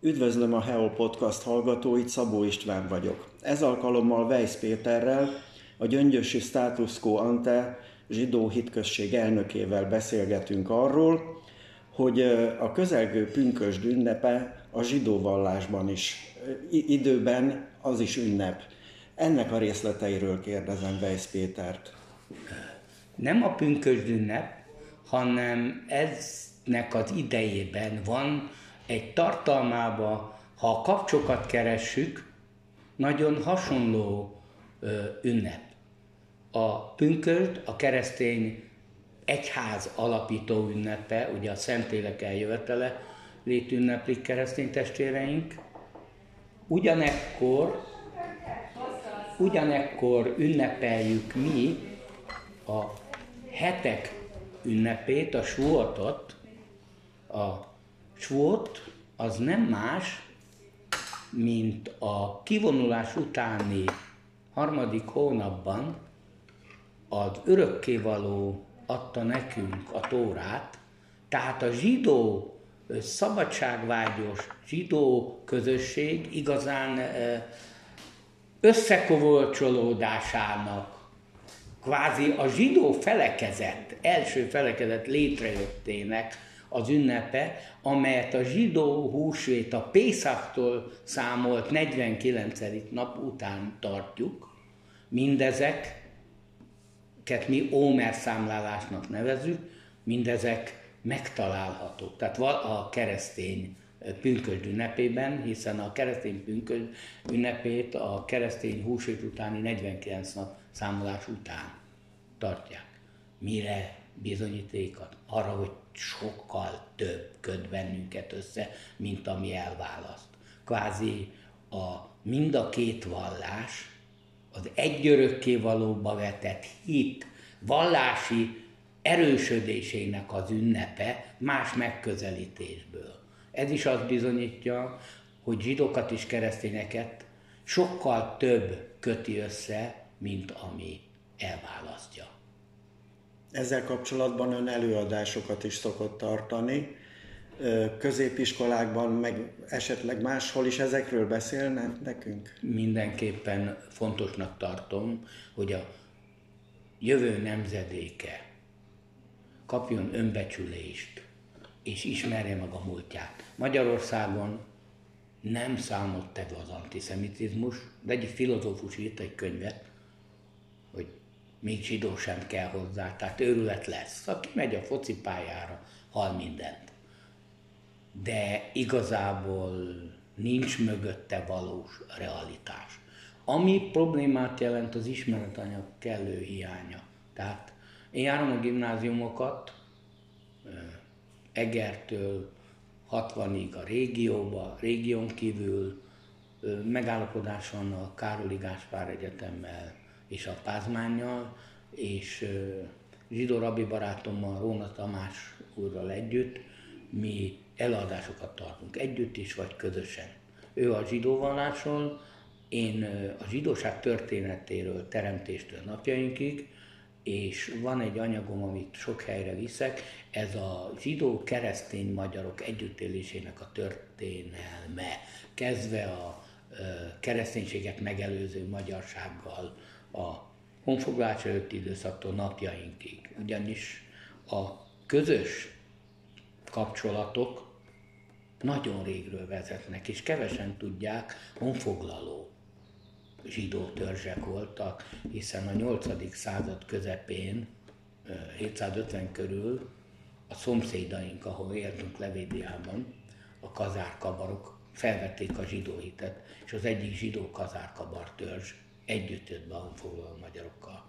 Üdvözlöm a Heo Podcast hallgatóit, Szabó István vagyok. Ez alkalommal Weiss Péterrel, a Gyöngyösi Status Quo Ante zsidó hitközség elnökével beszélgetünk arról, hogy a közelgő pünkösd ünnepe a zsidó vallásban is időben az is ünnep. Ennek a részleteiről kérdezem Weiss Pétert. Nem a pünkösd ünnep, hanem eznek az idejében van egy tartalmába, ha a kapcsokat keressük, nagyon hasonló ö, ünnep. A pünkösd, a keresztény egyház alapító ünnepe, ugye a Szentlélek eljövetele létünneplik keresztény testvéreink. Ugyanekkor, ugyanekkor ünnepeljük mi a hetek ünnepét, a suotot. A suot az nem más, mint a kivonulás utáni harmadik hónapban az örökkévaló adta nekünk a Tórát, tehát a zsidó szabadságvágyos zsidó közösség igazán összekovolcsolódásának, kvázi a zsidó felekezet, első felekezet létrejöttének az ünnepe, amelyet a zsidó húsvét a Pészaktól számolt 49. nap után tartjuk. Mindezek mi Ómer számlálásnak nevezük, mindezek megtalálhatók. Tehát a keresztény pünkösd ünnepében, hiszen a keresztény pünkösd ünnepét a keresztény húsvét utáni 49 nap számolás után tartják. Mire bizonyítékat? Arra, hogy sokkal több köt bennünket össze, mint ami elválaszt. Kvázi a, mind a két vallás az egyörökké valóba vetett hit, vallási erősödésének az ünnepe más megközelítésből. Ez is azt bizonyítja, hogy zsidókat és keresztényeket sokkal több köti össze, mint ami elválasztja. Ezzel kapcsolatban ön előadásokat is szokott tartani, középiskolákban, meg esetleg máshol is ezekről beszélne nekünk? Mindenképpen fontosnak tartom, hogy a jövő nemzedéke kapjon önbecsülést, és ismerje meg a múltját. Magyarországon nem számolt tevő az antiszemitizmus, de egy filozófus írt egy könyvet, még zsidó sem kell hozzá, tehát őrület lesz. Aki megy a focipályára, hal mindent de igazából nincs mögötte valós realitás. Ami problémát jelent az ismeretanyag kellő hiánya. Tehát én járom a gimnáziumokat, Egertől 60-ig a régióba, régión kívül, megállapodás van a Károli Gáspár Egyetemmel és a Pázmányjal, és zsidó rabbi barátommal, Róna Tamás úrral együtt mi eladásokat tartunk együtt is, vagy közösen. Ő a zsidó én a zsidóság történetéről, teremtéstől napjainkig, és van egy anyagom, amit sok helyre viszek, ez a zsidó keresztény magyarok együttélésének a történelme, kezdve a kereszténységet megelőző magyarsággal, a honfoglalás előtti időszaktól napjainkig. Ugyanis a közös kapcsolatok nagyon régről vezetnek, és kevesen tudják, honfoglaló zsidó törzsek voltak, hiszen a 8. század közepén, 750 körül a szomszédaink, ahol éltünk Levédiában, a kazárkabarok felvették a zsidó hitet, és az egyik zsidó kazárkabar törzs együtt jött be a honfoglaló magyarokkal.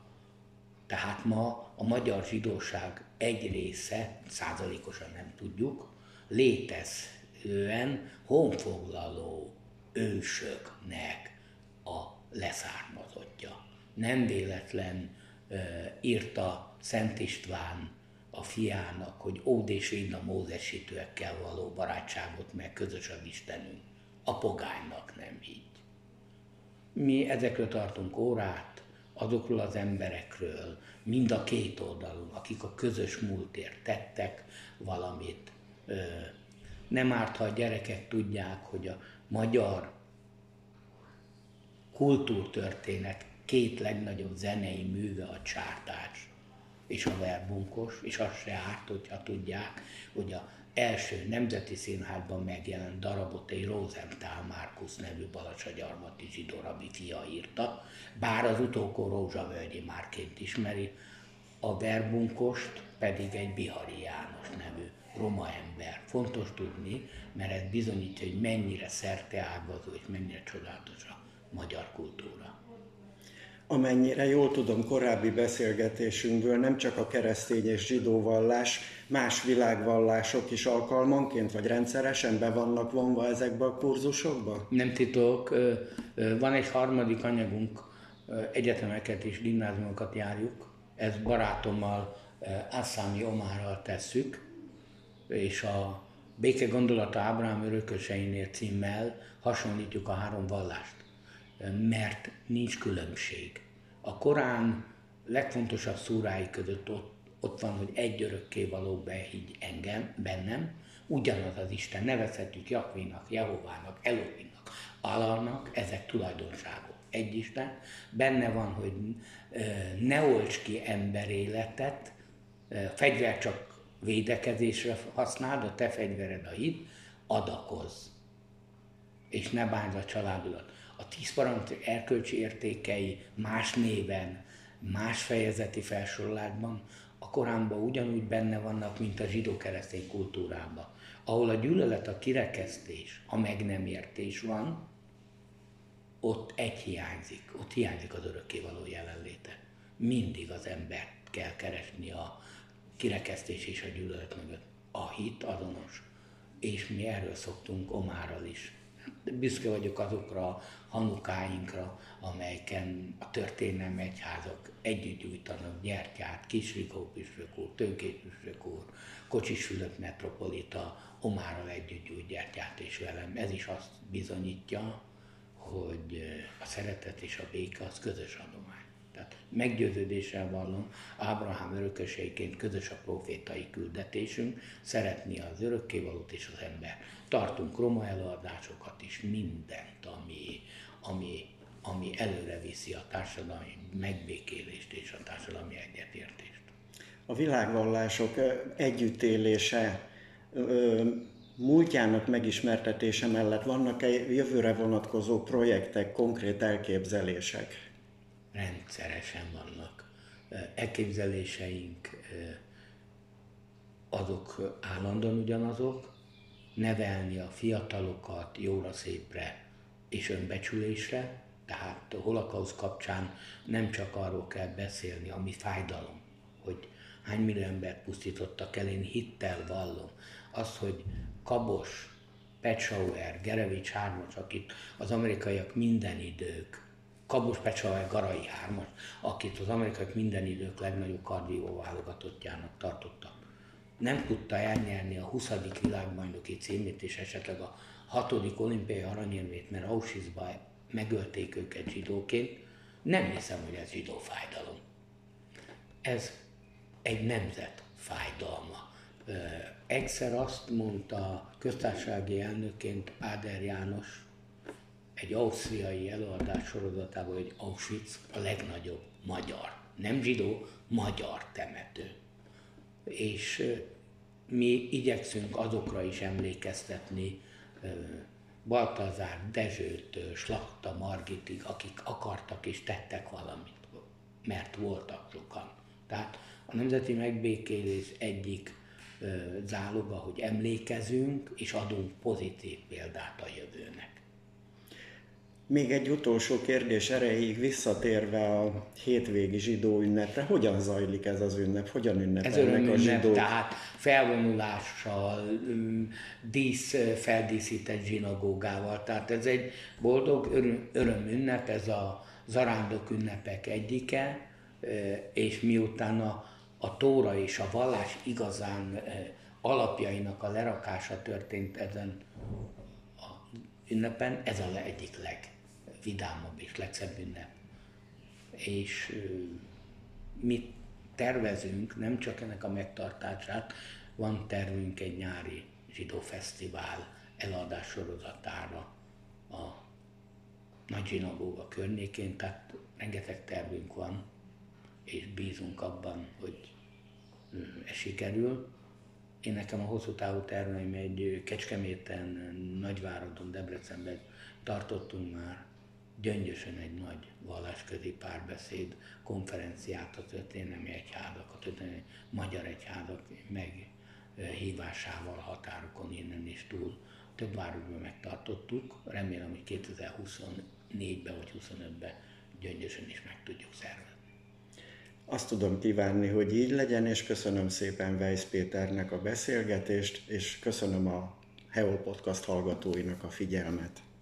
Tehát ma a magyar zsidóság egy része, százalékosan nem tudjuk, létez jellemzően honfoglaló ősöknek a leszármazottja. Nem véletlen uh, írta Szent István a fiának, hogy ód és én a mózesítőekkel való barátságot, meg közös az Istenünk. A pogánynak nem így. Mi ezekről tartunk órát, azokról az emberekről, mind a két oldalon, akik a közös múltért tettek valamit, Nem árt, ha a gyerekek tudják, hogy a magyar kultúrtörténet két legnagyobb zenei műve a csártás és a verbunkos, és az se árt, hogyha tudják, hogy a első Nemzeti Színházban megjelent darabot egy Rosenthal Markus nevű balacsagyarmati zsidó rabbi fia írta, bár az utókor Rózsa Völgyi márként ismeri, a verbunkost pedig egy Bihari János nevű roma ember. Fontos tudni, mert ez bizonyítja, hogy mennyire szerte ágazó és mennyire csodálatos a magyar kultúra. Amennyire jól tudom korábbi beszélgetésünkből, nem csak a keresztény és zsidó vallás, más világvallások is alkalmanként vagy rendszeresen be vannak vonva ezekbe a kurzusokba? Nem titok, van egy harmadik anyagunk, egyetemeket és gimnáziumokat járjuk, ezt barátommal, Asszámi Omárral tesszük, és a Béke gondolata Ábrám örököseinél címmel hasonlítjuk a három vallást mert nincs különbség. A Korán legfontosabb szúrái között ott, ott van, hogy egy örökké való behígy engem, bennem, ugyanaz az Isten, nevezhetjük Jakvénak, Jehovának, Elohimnak, Alalnak, ezek tulajdonságok. Egy Isten, benne van, hogy ne olts ki emberéletet, fegyver csak védekezésre használd, a te fegyvered a hit, adakoz, és ne bánd a családodat a tíz parancs erkölcsi értékei más néven, más fejezeti felsorolásban a Koránban ugyanúgy benne vannak, mint a zsidó-keresztény kultúrában. Ahol a gyűlölet, a kirekesztés, a meg nem értés van, ott egy hiányzik, ott hiányzik az örökkévaló jelenléte. Mindig az embert kell keresni a kirekesztés és a gyűlölet mögött. A hit azonos. És mi erről szoktunk Omárral is büszke vagyok azokra a hanukáinkra, amelyeken a történelmi egyházak együtt gyújtanak gyertyát, Kisrikó püspök úr, Tőkés püspök úr, Kocsis Fülöp metropolita, Omárral együtt gyújt gyertyát és velem. Ez is azt bizonyítja, hogy a szeretet és a béke az közös adomány. Tehát meggyőződéssel vallom, Ábrahám örököseiként közös a profétai küldetésünk, szeretni az örökkévalót és az ember. Tartunk roma előadásokat is, mindent, ami, ami, ami előre viszi a társadalmi megbékélést és a társadalmi egyetértést. A világvallások együttélése múltjának megismertetése mellett vannak-e jövőre vonatkozó projektek, konkrét elképzelések? Rendszeresen vannak. Elképzeléseink azok állandóan ugyanazok, nevelni a fiatalokat jóra, szépre és önbecsülésre, tehát a holokausz kapcsán nem csak arról kell beszélni, ami fájdalom, hogy hány millió embert pusztítottak el, én hittel vallom. Az, hogy Kabos, Petsauer, Gerevics Hármas, akit az amerikaiak minden idők Kabus Pecsa Garai hármas, akit az amerikaiak minden idők legnagyobb kardió válogatottjának tartottak. Nem tudta elnyerni a 20. világbajnoki címét és esetleg a 6. olimpiai aranyérmét, mert Auschwitzba megölték őket zsidóként. Nem hiszem, hogy ez zsidó fájdalom. Ez egy nemzet fájdalma. Egyszer azt mondta köztársasági elnöként Áder János, egy ausztriai előadás sorozatában, hogy Auschwitz a legnagyobb magyar, nem zsidó, magyar temető. És mi igyekszünk azokra is emlékeztetni, Baltazár Dezsőtől, Slakta Margitig, akik akartak és tettek valamit, mert voltak sokan. Tehát a nemzeti megbékélés egyik záloga, hogy emlékezünk és adunk pozitív példát a jövőnek. Még egy utolsó kérdés erejéig visszatérve a hétvégi zsidó ünnepre, hogyan zajlik ez az ünnep? Hogyan ünnepelnek ez a zsidók? tehát felvonulással, dísz feldíszített zsinagógával. Tehát ez egy boldog öröm, ünnep, ez a zarándok ünnepek egyike, és miután a, a tóra és a vallás igazán alapjainak a lerakása történt ezen a ünnepen, ez a egyik leg legvidámabb és legszebb ünnep. És mi tervezünk nem csak ennek a megtartását, van tervünk egy nyári zsidó fesztivál eladás sorozatára a nagy zsinagóga környékén, tehát rengeteg tervünk van, és bízunk abban, hogy ez sikerül. Én nekem a hosszú távú terveim egy Kecskeméten, Nagyváradon, Debrecenben tartottunk már gyöngyösen egy nagy vallásközi párbeszéd konferenciát a történelmi egyházak, a történelmi magyar egyházak meghívásával határokon innen is túl. Több városban megtartottuk, remélem, hogy 2024-ben vagy 2025-ben gyöngyösen is meg tudjuk szervezni. Azt tudom kívánni, hogy így legyen, és köszönöm szépen Weiss Péternek a beszélgetést, és köszönöm a Heol Podcast hallgatóinak a figyelmet.